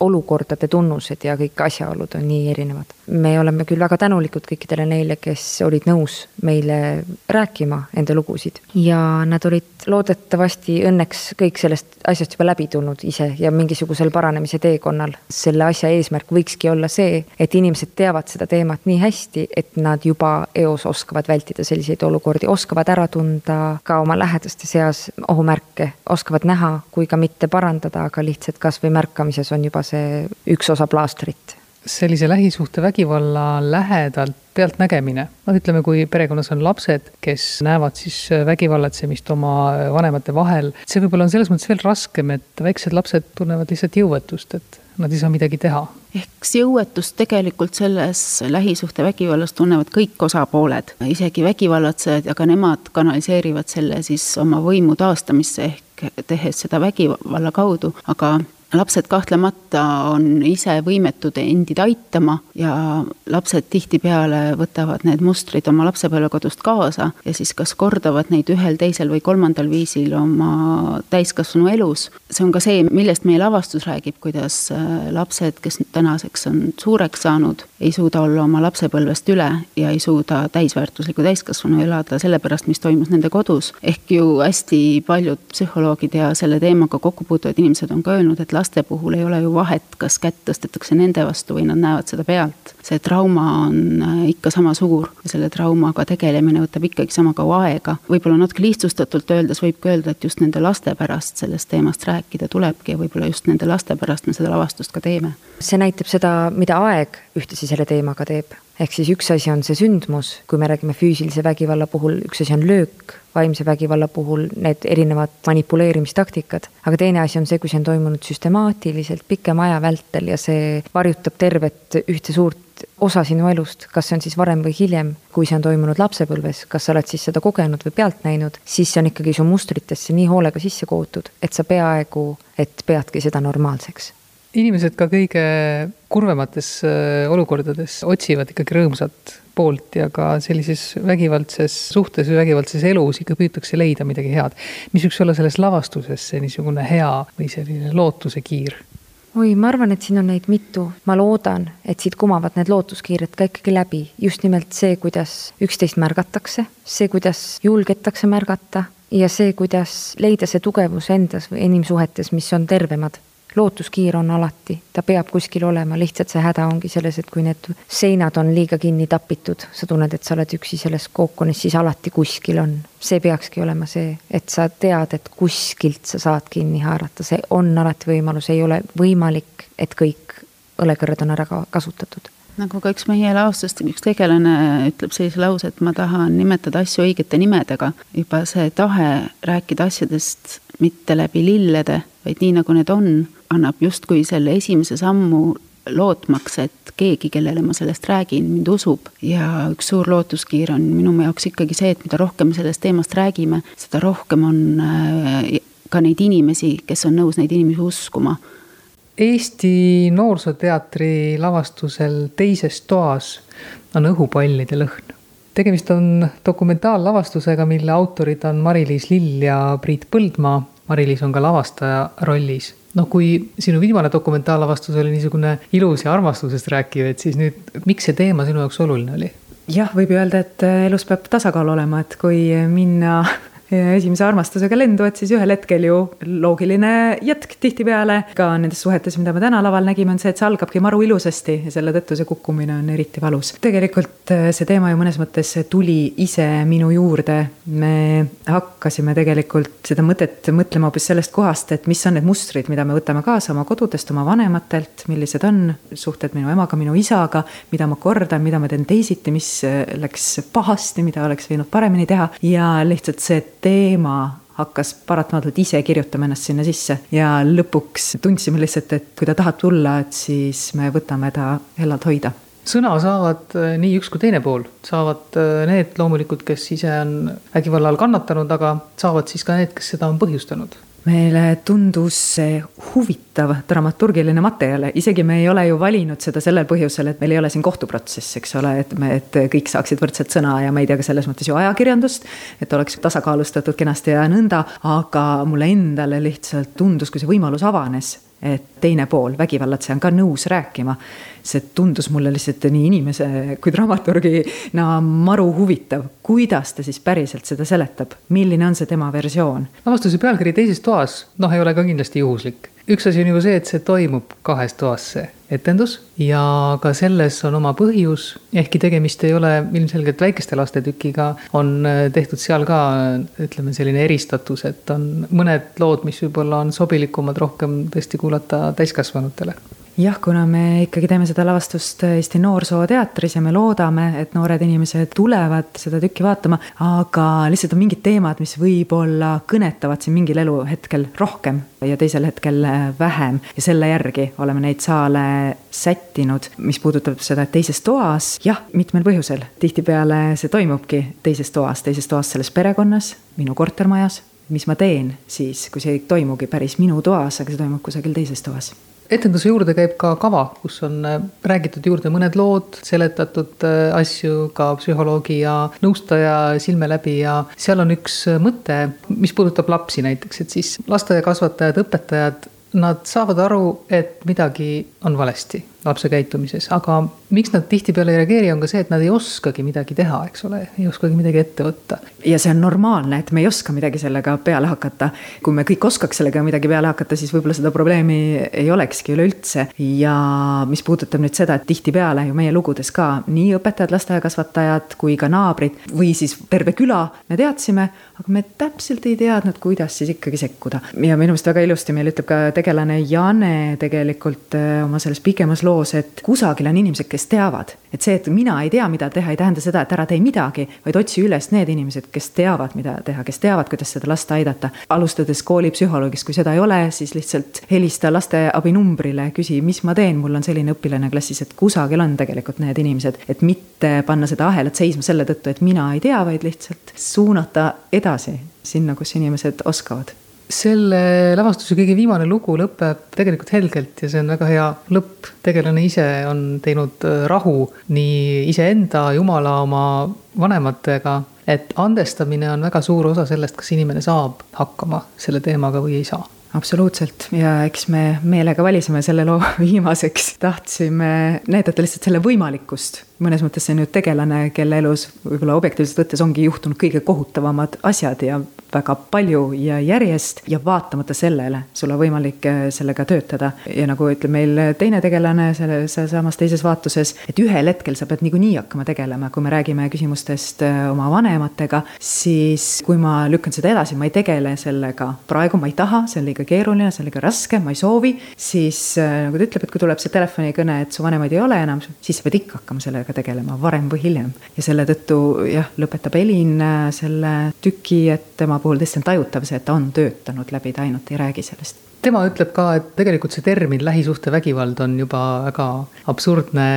olukordade tunnused ja kõik asjaolud on nii erinevad. me oleme küll väga tänulikud kõikidele neile, kes olid nõus meile rääkima enda lugusid ja nad olid loodetavasti õnneks kõik sellest asjast juba läbi tulnud ise ja mingisugusel paranemise teekonnal. selle asja eesmärk võikski olla see, et inimesed teavad seda teemat nii hästi, et nad juba eos oskavad vältida selliseid olukordi, oskavad ära tunda ka oma lähedaste seas ohumärke, oskavad näha, kui ka mitte parandada, aga lihtsalt kasvõi märkamises on juba see üks osa plaastrit. sellise lähisuhtevägivalla lähedalt pealtnägemine, noh, ütleme, kui perekonnas on lapsed, kes näevad siis vägivallatsemist oma vanemate vahel, see võib-olla on selles mõttes veel raskem, et väiksed lapsed tunnevad lihtsalt jõuetust, et nad ei saa midagi teha. ehk jõuetust tegelikult selles lähisuhtevägivallas tunnevad kõik osapooled, isegi vägivallatsejad, aga nemad kanaliseerivad selle siis oma võimu taastamisse ehk tehes seda vägivalla kaudu, aga lapsed kahtlemata on ise võimetud endid aitama ja lapsed tihtipeale võtavad need mustrid oma lapsepõlvekodust kaasa ja siis kas kordavad neid ühel, teisel või kolmandal viisil oma täiskasvanu elus. see on ka see, millest meie lavastus räägib, kuidas äh, lapsed, kes tänaseks on suureks saanud, ei suuda olla oma lapsepõlvest üle ja ei suuda täisväärtuslikku täiskasvanu elada sellepärast, mis toimus nende kodus. ehk ju hästi paljud psühholoogid ja selle teemaga kokku puutuvad inimesed on ka öelnud, et laste puhul ei ole ju vahet, kas kätt tõstetakse nende vastu või nad näevad seda pealt. see trauma on äh, ikka sama suur ja selle traumaga tegelemine võtab ikkagi sama kaua aega. võib-olla natuke lihtsustatult öeldes võib ka öelda, et just nende laste pärast sellest teemast rääkida tulebki ja võib-olla just nende laste pärast me seda lavastust ka teeme. see näitab seda, mida aeg ühtlasi selle teemaga teeb. Ehk siis üks asi on see sündmus, kui me räägime füüsilise vägivalla puhul, üks asi on löök, vaimse vägivalla puhul need erinevad manipuleerimistaktikad, aga teine asi on see, kui see on toimunud süstemaatiliselt pikema aja vältel ja see varjutab tervet ühte suurt osa sinu elust, kas see on siis varem või hiljem, kui see on toimunud lapsepõlves, kas sa oled siis seda kogenud või pealt näinud, siis see on ikkagi su mustritesse nii hoolega sisse kootud, et sa peaaegu, et peadki seda normaalseks inimesed ka kõige kurvemates äh, olukordades otsivad ikkagi rõõmsat poolt ja ka sellises vägivaldses suhtes või vägivaldses elus ikka püütakse leida midagi head. mis võiks olla selles lavastuses see niisugune hea või selline lootusekiir? oi, ma arvan, et siin on neid mitu, ma loodan, et siit kumavad need lootuskiired ka ikkagi läbi, just nimelt see, kuidas üksteist märgatakse, see, kuidas julgetakse märgata ja see, kuidas leida see tugevus endas või inimsuhetes, mis on tervemad lootuskiir on alati, ta peab kuskil olema, lihtsalt see häda ongi selles, et kui need seinad on liiga kinni tapitud, sa tunned, et sa oled üksi selles kookonis, siis alati kuskil on. see peakski olema see, et sa tead, et kuskilt sa saad kinni haarata, see on alati võimalus, ei ole võimalik, et kõik õlekõrred on ära kasutatud nagu ka üks meie laostest, üks tegelane ütleb sellise lause, et ma tahan nimetada asju õigete nimedega. juba see tahe rääkida asjadest mitte läbi lillede, vaid nii, nagu need on, annab justkui selle esimese sammu lootmaks, et keegi, kellele ma sellest räägin, mind usub. ja üks suur lootuskiir on minu jaoks ikkagi see, et mida rohkem me sellest teemast räägime, seda rohkem on äh, ka neid inimesi, kes on nõus neid inimesi uskuma Eesti Noorsooteatri lavastusel Teises toas on õhupallide lõhn. tegemist on dokumentaallavastusega, mille autorid on Mari-Liis Lill ja Priit Põldmaa. Mari-Liis on ka lavastaja rollis. noh, kui sinu viimane dokumentaallavastus oli niisugune ilus ja armastusest rääkiv, et siis nüüd, miks see teema sinu jaoks oluline oli? jah, võib öelda, et elus peab tasakaal olema, et kui minna esimese armastusega lendu, et siis ühel hetkel ju loogiline jätk tihtipeale ka nendes suhetes, mida me täna laval nägime, on see, et see algabki maru ilusasti ja selle tõttu see kukkumine on eriti valus. tegelikult äh, see teema ju mõnes mõttes tuli ise minu juurde. me hakkasime tegelikult seda mõtet mõtlema hoopis sellest kohast, et mis on need mustrid, mida me võtame kaasa oma kodudest, oma vanematelt, millised on suhted minu emaga, minu isaga, mida ma kordan, mida ma teen teisiti, mis äh, läks pahasti, mida oleks võinud paremini teha ja lihtsalt see teema hakkas paratamatult ise kirjutama ennast sinna sisse ja lõpuks tundsime lihtsalt, et kui ta tahab tulla, et siis me võtame ta hellalt hoida. Sõna saavad äh, nii üks kui teine pool, saavad äh, need loomulikult, kes ise on vägivalla all kannatanud, aga saavad siis ka need, kes seda on põhjustanud meile tundus see huvitav dramaturgiline materjal, isegi me ei ole ju valinud seda sellel põhjusel, et meil ei ole siin kohtuprotsess, eks ole, et me, et kõik saaksid võrdselt sõna ja me ei tea ka selles mõttes ju ajakirjandust, et oleks tasakaalustatud kenasti ja nõnda, aga mulle endale lihtsalt tundus, kui see võimalus avanes, et teine pool, vägivallatseja on ka nõus rääkima. see tundus mulle lihtsalt nii inimese kui dramaturgina maru huvitav, kuidas ta siis päriselt seda seletab, milline on see tema versioon. lavastuse pealkiri Teises toas, noh, ei ole ka kindlasti juhuslik. üks asi on ju see, et see toimub kahes toas, see etendus ja ka selles on oma põhjus, ehkki tegemist ei ole ilmselgelt väikeste laste tükiga, on äh, tehtud seal ka ütleme, selline eristatus, et on mõned lood, mis võib-olla on sobilikumad rohkem tõesti kuulata täiskasvanutele jah, kuna me ikkagi teeme seda lavastust Eesti Noorsooteatris ja me loodame, et noored inimesed tulevad seda tükki vaatama, aga lihtsalt on mingid teemad, mis võib-olla kõnetavad siin mingil eluhetkel rohkem ja teisel hetkel vähem. Ja selle järgi oleme neid saale sättinud, mis puudutab seda teises toas, jah, mitmel põhjusel. tihtipeale see toimubki teises toas, teises toas selles perekonnas, minu kortermajas. Mis ma teen siis, kui see ei toimugi päris minu toas, aga see toimub kusagil teises toas etenduse juurde käib ka kava, kus on äh, räägitud juurde mõned lood, seletatud äh, asju ka psühholoogi ja nõustaja silme läbi ja seal on üks äh, mõte, mis puudutab lapsi näiteks, et siis lasteaiakasvatajad, õpetajad, nad saavad aru, et midagi on valesti lapse käitumises, aga miks nad tihtipeale ei reageeri, on ka see, et nad ei oskagi midagi teha, eks ole, ei oskagi midagi ette võtta. ja see on normaalne, et me ei oska midagi sellega peale hakata. kui me kõik oskaks sellega midagi peale hakata, siis võib-olla seda probleemi ei olekski üleüldse. ja mis puudutab nüüd seda, et tihtipeale ju meie lugudes ka nii õpetajad, lasteaiakasvatajad kui ka naabrid või siis terve küla, me teadsime, aga me täpselt ei teadnud, kuidas siis ikkagi sekkuda. ja minu meelest väga ilusti meil ütleb ka tegelane Jane tegelikult äh, oma selles pikemas loos loos, et kusagil on inimesed, kes teavad, et see, et mina ei tea, mida teha, ei tähenda seda, et ära tee midagi, vaid otsi üles need inimesed, kes teavad, mida teha, kes teavad, kuidas seda last aidata. alustades koolipsühholoogist, kui seda ei ole, siis lihtsalt helista lasteabi numbrile, küsi, mis ma teen, mul on selline õpilane klassis, et kusagil on tegelikult need inimesed, et mitte panna seda ahelat seisma selle tõttu, et mina ei tea, vaid lihtsalt suunata edasi sinna, kus inimesed oskavad selle lavastuse kõige viimane lugu lõpeb tegelikult helgelt ja see on väga hea lõpp. tegelane ise on teinud äh, rahu nii iseenda, jumala, oma vanematega, et andestamine on väga suur osa sellest, kas inimene saab hakkama selle teemaga või ei saa. Absoluutselt. Ja eks me meelega valisime selle loo viimaseks, tahtsime näidata lihtsalt selle võimalikkust. Mõnes mõttes see on ju tegelane, kelle elus võib-olla objektiivselt võttes ongi juhtunud kõige kohutavamad asjad ja väga palju ja järjest ja vaatamata sellele sul on võimalik äh, sellega töötada. ja nagu ütleb meil teine tegelane selles samas teises vaatuses, et ühel hetkel sa pead niikuinii hakkama tegelema, kui me räägime küsimustest äh, oma vanematega, siis kui ma lükkan seda edasi, ma ei tegele sellega, praegu ma ei taha, see on liiga keeruline, see on liiga raske, ma ei soovi, siis äh, nagu ta ütleb, et kui tuleb see telefonikõne, et su vanemaid ei ole enam, siis sa pead ikka hakkama sellega tegelema varem või hiljem. ja selle tõttu jah, lõpetab Elin selle tüki, et tema puhul tõesti on tajutav see, et ta on töötanud läbi, ta ainult ei räägi sellest tema ütleb ka, et tegelikult see termin lähisuhtevägivald on juba väga absurdne,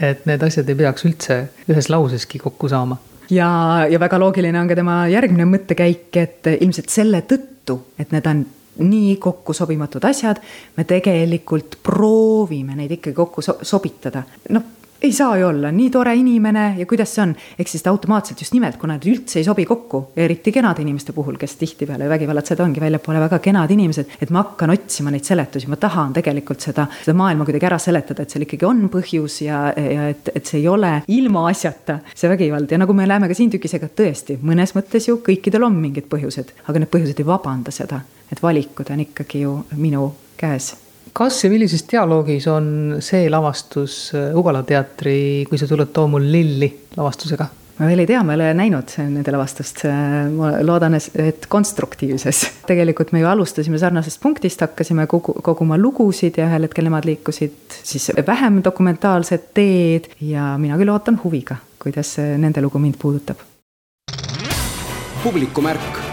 et need asjad ei peaks üldse ühes lauseski kokku saama. ja, ja väga loogiline on ka tema järgmine mõttekäik, et ilmselt selle tõttu, et need on nii kokku sobimatud asjad, me tegelikult proovime neid ikkagi kokku so sobitada. noh, ei saa ju olla, nii tore inimene. Ja kuidas see on, ehk siis ta automaatselt just nimelt, kuna nad üldse ei sobi kokku, eriti kenade inimeste puhul, kes tihtipeale vägivallatsed ongi väljapoole väga kenad inimesed, et ma hakkan otsima neid seletusi, ma tahan tegelikult seda, seda maailma kuidagi ära seletada, et seal ikkagi on põhjus ja, ja et, et see ei ole ilmaasjata see vägivald. Ja nagu me näeme ka siin tükis, ega tõesti, mõnes mõttes ju kõikidel on mingid põhjused, aga need põhjused ei vabanda seda, et valikud on ikkagi ju minu käes kas ja millises dialoogis on see lavastus äh, Ugala teatri Kui sa tuled, too mul lilli lavastusega? ma veel ei tea, ma ei ole näinud nende lavastust, ma loodan, et konstruktiivses. tegelikult me ju alustasime sarnasest punktist, hakkasime kogu, koguma lugusid ja ühel hetkel nemad liikusid siis vähem dokumentaalset teed ja mina küll ootan huviga, kuidas nende lugu mind puudutab. publikumärk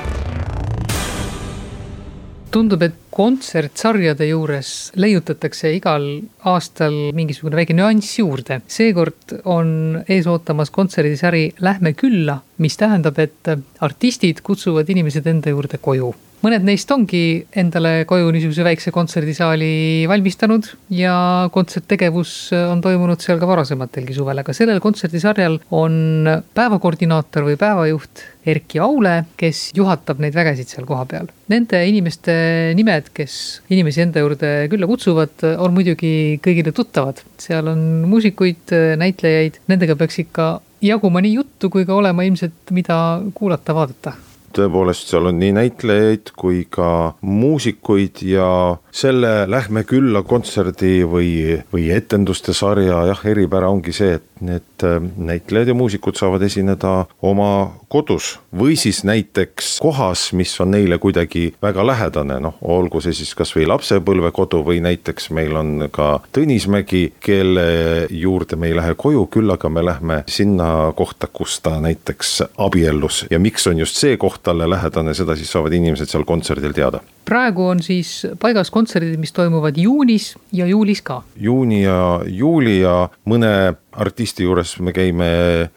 tundub, et kontsertsarjade juures leiutatakse igal aastal mingisugune väike nüanss juurde. seekord on ees ootamas kontserdisari Lähme külla, mis tähendab, et artistid kutsuvad inimesed enda juurde koju mõned neist ongi endale koju niisuguse väikse kontserdisaali valmistanud ja kontserttegevus on toimunud seal ka varasematelgi suvel, aga sellel kontserdisarjal on päevakoordinaator või päevajuht Erki Aule, kes juhatab neid vägesid seal kohapeal. Nende inimeste nimed, kes inimesi enda juurde külla kutsuvad, on muidugi kõigile tuttavad. seal on muusikuid, näitlejaid, nendega peaks ikka jaguma nii juttu kui ka olema ilmselt, mida kuulata-vaadata tõepoolest, seal on nii näitlejaid kui ka muusikuid ja selle Lähme külla kontserdi või, või etenduste sarja jah, eripära ongi see, et need äh, näitlejad ja muusikud saavad esineda oma kodus või siis näiteks kohas, mis on neile kuidagi väga lähedane, noh, olgu see siis kasvõi lapsepõlvekodu või näiteks meil on ka Tõnismägi, kelle juurde me ei lähe koju, küll aga me lähme sinna kohta, kus ta näiteks abiellus ja miks on just see koht talle lähedane, seda siis saavad inimesed seal kontserdil teada. praegu on siis paigas kontserdid, mis toimuvad juunis ja juulis ka. juuni ja juuli ja mõne artisti juures me käime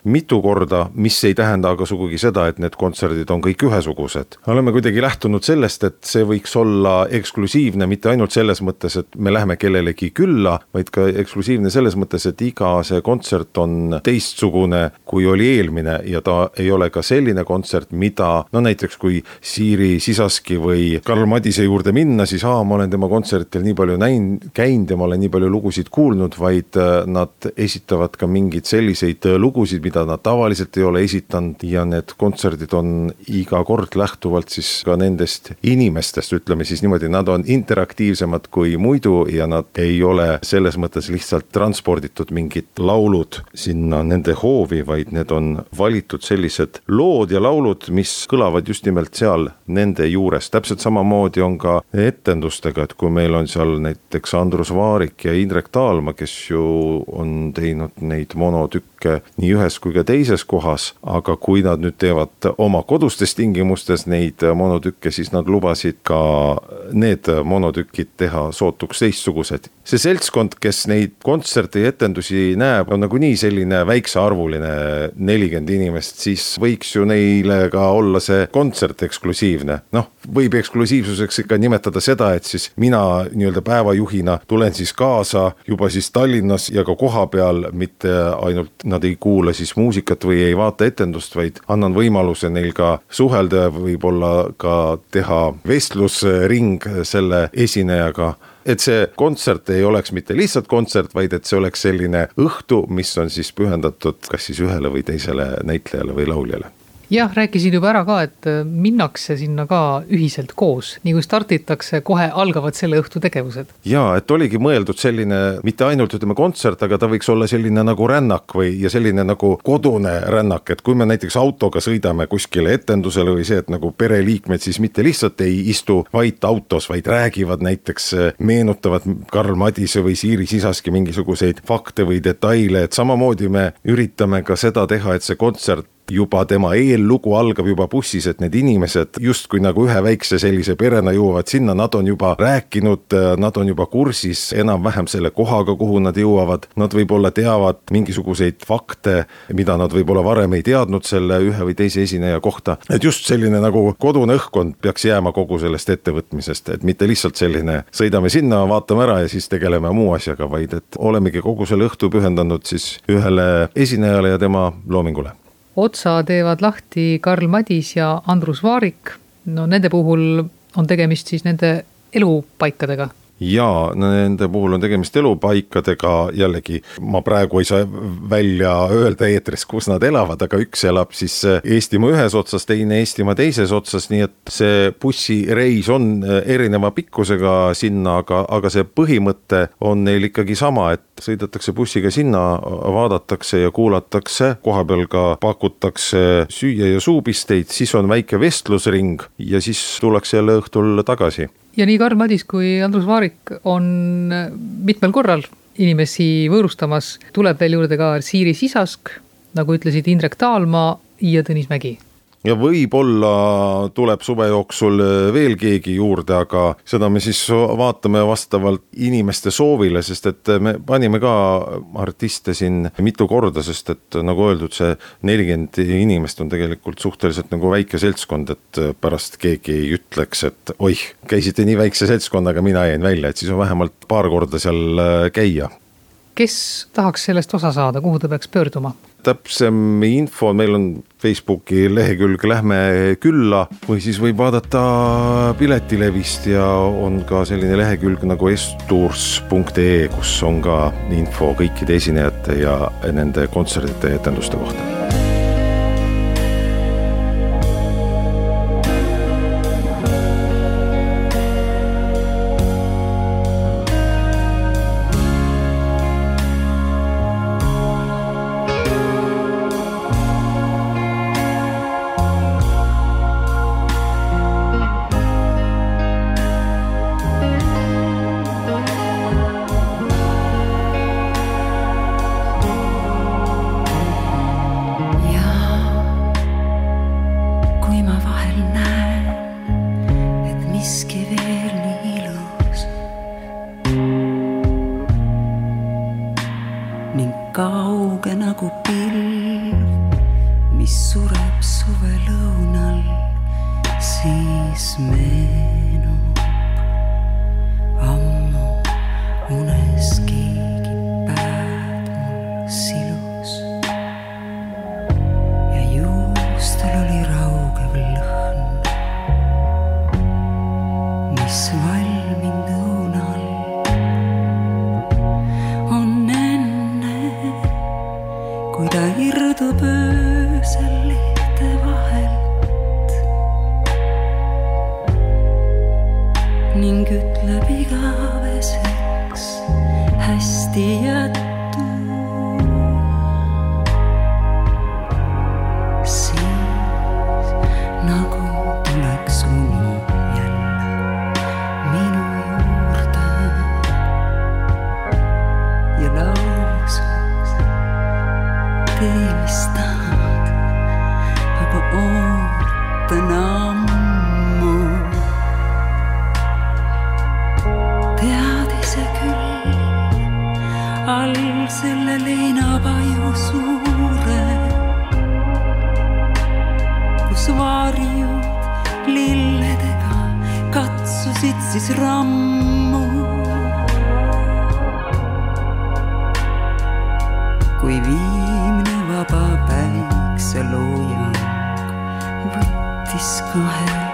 mitu korda, mis ei tähenda aga sugugi seda, et need kontserdid on kõik ühesugused. oleme kuidagi lähtunud sellest, et see võiks olla eksklusiivne mitte ainult selles mõttes, et me lähme kellelegi külla, vaid ka eksklusiivne selles mõttes, et iga see kontsert on teistsugune, kui oli eelmine ja ta ei ole ka selline kontsert, mida no näiteks kui Siiri Sisaski või Karl Madise juurde minna, siis aa, ma olen tema kontsertil nii palju näinud, käinud ja ma olen nii palju lugusid kuulnud, vaid äh, nad esitavad esitavad ka mingeid selliseid äh, lugusid, mida nad tavaliselt ei ole esitanud ja need kontserdid on iga kord lähtuvalt siis ka nendest inimestest, ütleme siis niimoodi, nad on interaktiivsemad kui muidu ja nad ei ole selles mõttes lihtsalt transporditud mingid laulud sinna nende hoovi, vaid need on valitud sellised lood ja laulud, mis kõlavad just nimelt seal nende juures, täpselt samamoodi on ka etendustega, et kui meil on seal näiteks Andrus Vaarik ja Indrek Taalma, kes ju on teinud neid monotükke nii ühes kui ka teises kohas, aga kui nad nüüd teevad oma kodustes tingimustes neid monotükke, siis nad lubasid ka need monotükid teha sootuks teistsugused. see seltskond, kes neid kontserte ja etendusi näeb, on nagunii selline väiksearvuline nelikümmend inimest, siis võiks ju neile ka olla see kontsert eksklusiivne. noh, võib eksklusiivsuseks ikka nimetada seda, et siis mina nii-öelda päevajuhina tulen siis kaasa juba siis Tallinnas ja ka kohapeal, mitte ainult nad ei kuula siis muusikat või ei vaata etendust, vaid annan võimaluse neil ka suhelda ja võib-olla ka teha vestlusring selle esinejaga. Et see kontsert ei oleks mitte lihtsalt kontsert, vaid et see oleks selline õhtu, mis on siis pühendatud kas siis ühele või teisele näitlejale või lauljale jah, rääkisid juba ära ka, et äh, minnakse sinna ka ühiselt koos, nii kui startitakse, kohe algavad selle õhtu tegevused. ja et oligi mõeldud selline mitte ainult ütleme kontsert, aga ta võiks olla selline nagu rännak või, ja selline nagu kodune rännak, et kui me näiteks autoga sõidame kuskile etendusele või see, et nagu pereliikmed siis mitte lihtsalt ei istu vait autos, vaid räägivad näiteks, äh, meenutavad Karl Madise või Siiri Sisaski mingisuguseid fakte või detaile, et samamoodi me üritame ka seda teha, et see kontsert juba tema eellugu algab juba bussis, et need inimesed justkui nagu ühe väikse sellise perena jõuavad sinna, nad on juba rääkinud, nad on juba kursis enam-vähem selle kohaga, kuhu nad jõuavad. Nad võib-olla teavad mingisuguseid fakte, mida nad võib-olla varem ei teadnud selle ühe või teise esineja kohta. et just selline nagu kodune õhkkond peaks jääma kogu sellest ettevõtmisest, et mitte lihtsalt selline sõidame sinna, vaatame ära ja siis tegeleme muu asjaga, vaid et olemegi kogu selle õhtu pühendanud siis ühele esinejale ja tema loomingule otsa teevad lahti Karl Madis ja Andrus Vaarik. no nende puhul on tegemist siis nende elupaikadega ja nende puhul on tegemist elupaikadega, jällegi ma praegu ei saa välja öelda eetris, kus nad elavad, aga üks elab siis Eestimaa ühes otsas, teine Eestimaa teises otsas, nii et see bussireis on erineva pikkusega sinna, aga, aga see põhimõte on neil ikkagi sama, et sõidetakse bussiga sinna, vaadatakse ja kuulatakse, kohapeal ka pakutakse süüa ja suupisteid, siis on väike vestlusring ja siis tullakse jälle õhtul tagasi ja nii Karl Madis kui Andrus Vaarik on mitmel korral inimesi võõrustamas, tuleb veel juurde ka Siiri Sisask, nagu ütlesid Indrek Taalmaa ja Tõnis Mägi ja võib-olla tuleb suve jooksul veel keegi juurde, aga seda me siis vaatame vastavalt inimeste soovile, sest et me panime ka artiste siin mitu korda, sest et nagu öeldud, see nelikümmend inimest on tegelikult suhteliselt nagu väike seltskond, et pärast keegi ei ütleks, et oih, käisite nii väikse seltskonnaga, mina jäin välja, et siis on vähemalt paar korda seal käia kes tahaks sellest osa saada, kuhu ta peaks pöörduma? täpsem info, meil on Facebooki lehekülg Lähme külla või siis võib vaadata Piletilevist ja on ka selline lehekülg nagu estours.ee, kus on ka info kõikide esinejate ja nende kontserdite ja etenduste kohta katsusid siis rammu. kui viimne vaba päikseloojang võttis kahe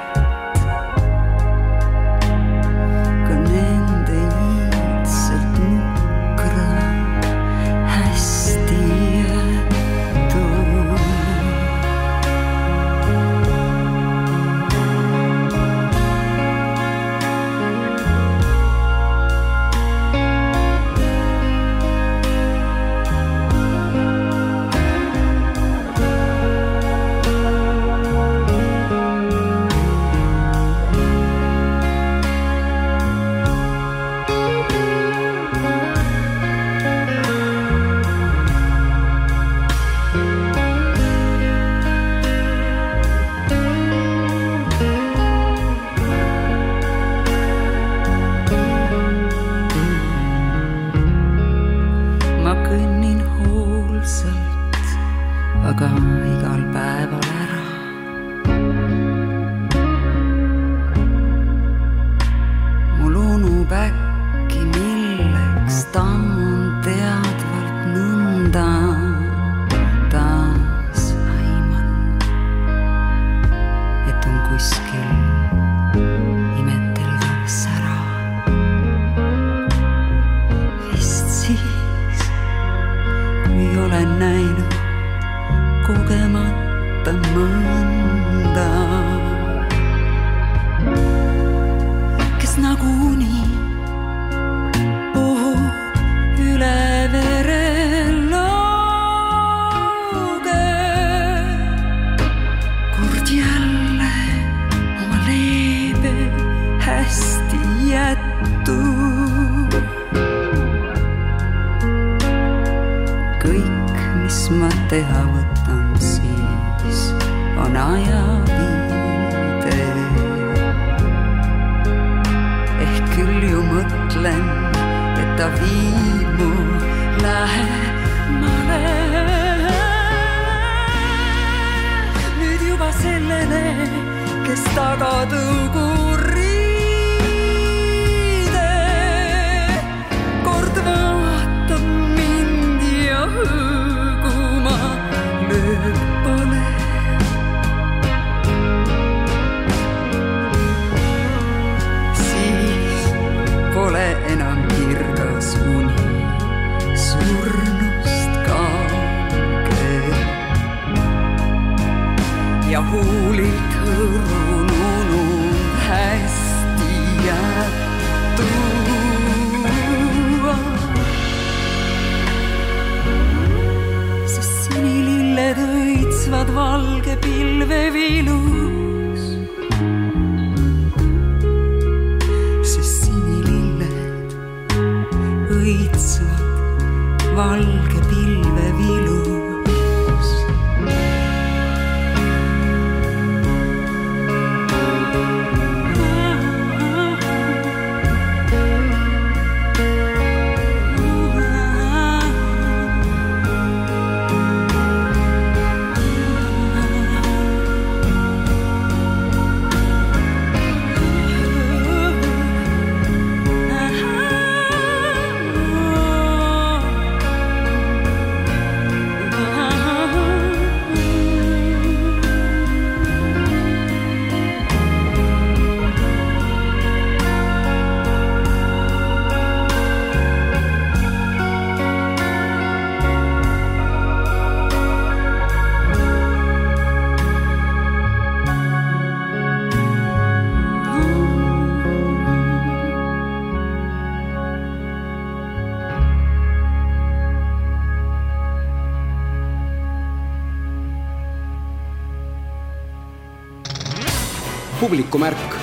publikumärk